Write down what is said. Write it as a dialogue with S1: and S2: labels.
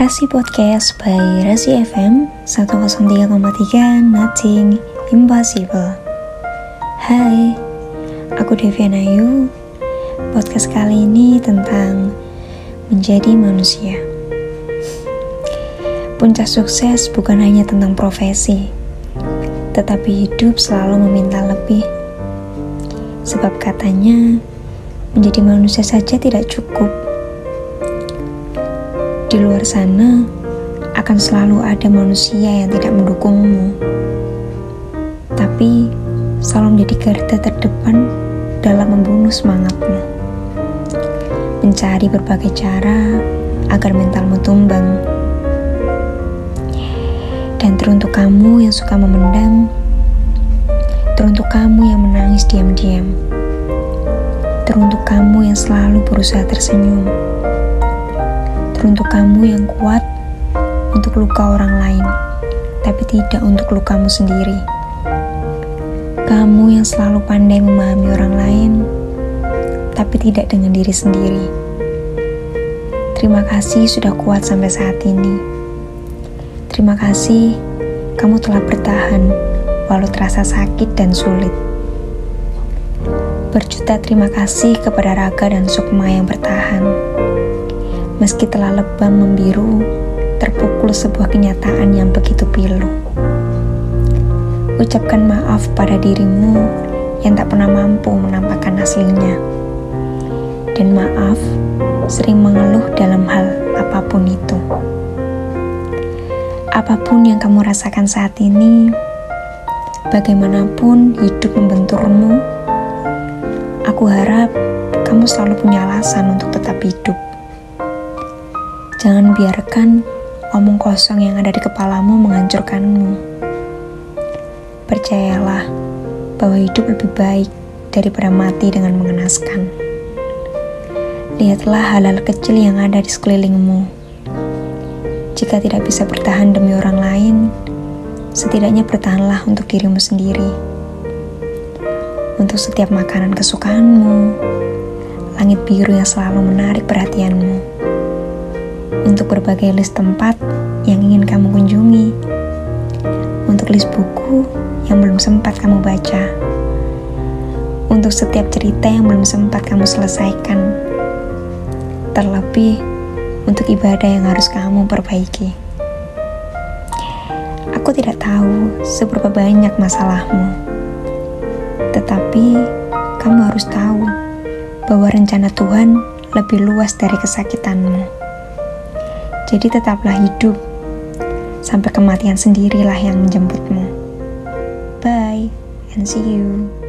S1: Rasi Podcast by Rasi FM 103,3 Nothing Impossible. Hai, aku Devian Ayu Podcast kali ini tentang menjadi manusia. Puncak sukses bukan hanya tentang profesi Tetapi hidup selalu meminta lebih. Sebab katanya menjadi manusia saja tidak cukup di luar sana akan selalu ada manusia yang tidak mendukungmu, tapi selalu menjadi garda terdepan dalam membunuh semangatmu. Mencari berbagai cara agar mentalmu tumbang. Dan teruntuk kamu yang suka memendam, teruntuk kamu yang menangis diam-diam, teruntuk kamu yang selalu berusaha tersenyum Teruntuk kamu yang kuat untuk luka orang lain, tapi tidak untuk lukamu sendiri. Kamu yang selalu pandai memahami orang lain, tapi tidak dengan diri sendiri. Terima kasih sudah kuat sampai saat ini. Terima kasih kamu telah bertahan walau terasa sakit dan sulit. Berjuta terima kasih kepada Raga dan Sukma yang bertahan Meski telah lebam membiru, terpukul sebuah kenyataan yang begitu pilu. Ucapkan maaf pada dirimu yang tak pernah mampu menampakkan aslinya. Dan maaf sering mengeluh dalam hal apa pun itu. Apa pun yang kamu rasakan saat ini, bagaimanapun hidup membenturmu, aku harap kamu selalu punya alasan untuk tetap hidup. Jangan biarkan omong kosong yang ada di kepalamu menghancurkanmu. Percayalah bahwa hidup lebih baik daripada mati dengan mengenaskan. Lihatlah hal-hal kecil yang ada di sekelilingmu. Jika tidak bisa bertahan demi orang lain, setidaknya bertahanlah untuk dirimu sendiri. Untuk setiap makanan kesukaanmu, langit biru yang selalu menarik perhatianmu untuk berbagai list tempat yang ingin kamu kunjungi, untuk list buku yang belum sempat kamu baca, untuk setiap cerita yang belum sempat kamu selesaikan, terlebih untuk ibadah yang harus kamu perbaiki. Aku tidak tahu seberapa banyak masalahmu, tetapi kamu harus tahu bahwa rencana Tuhan lebih luas dari kesakitanmu. Jadi tetaplah hidup. Sampai kematian sendirilah yang menjemputmu. Bye and see you.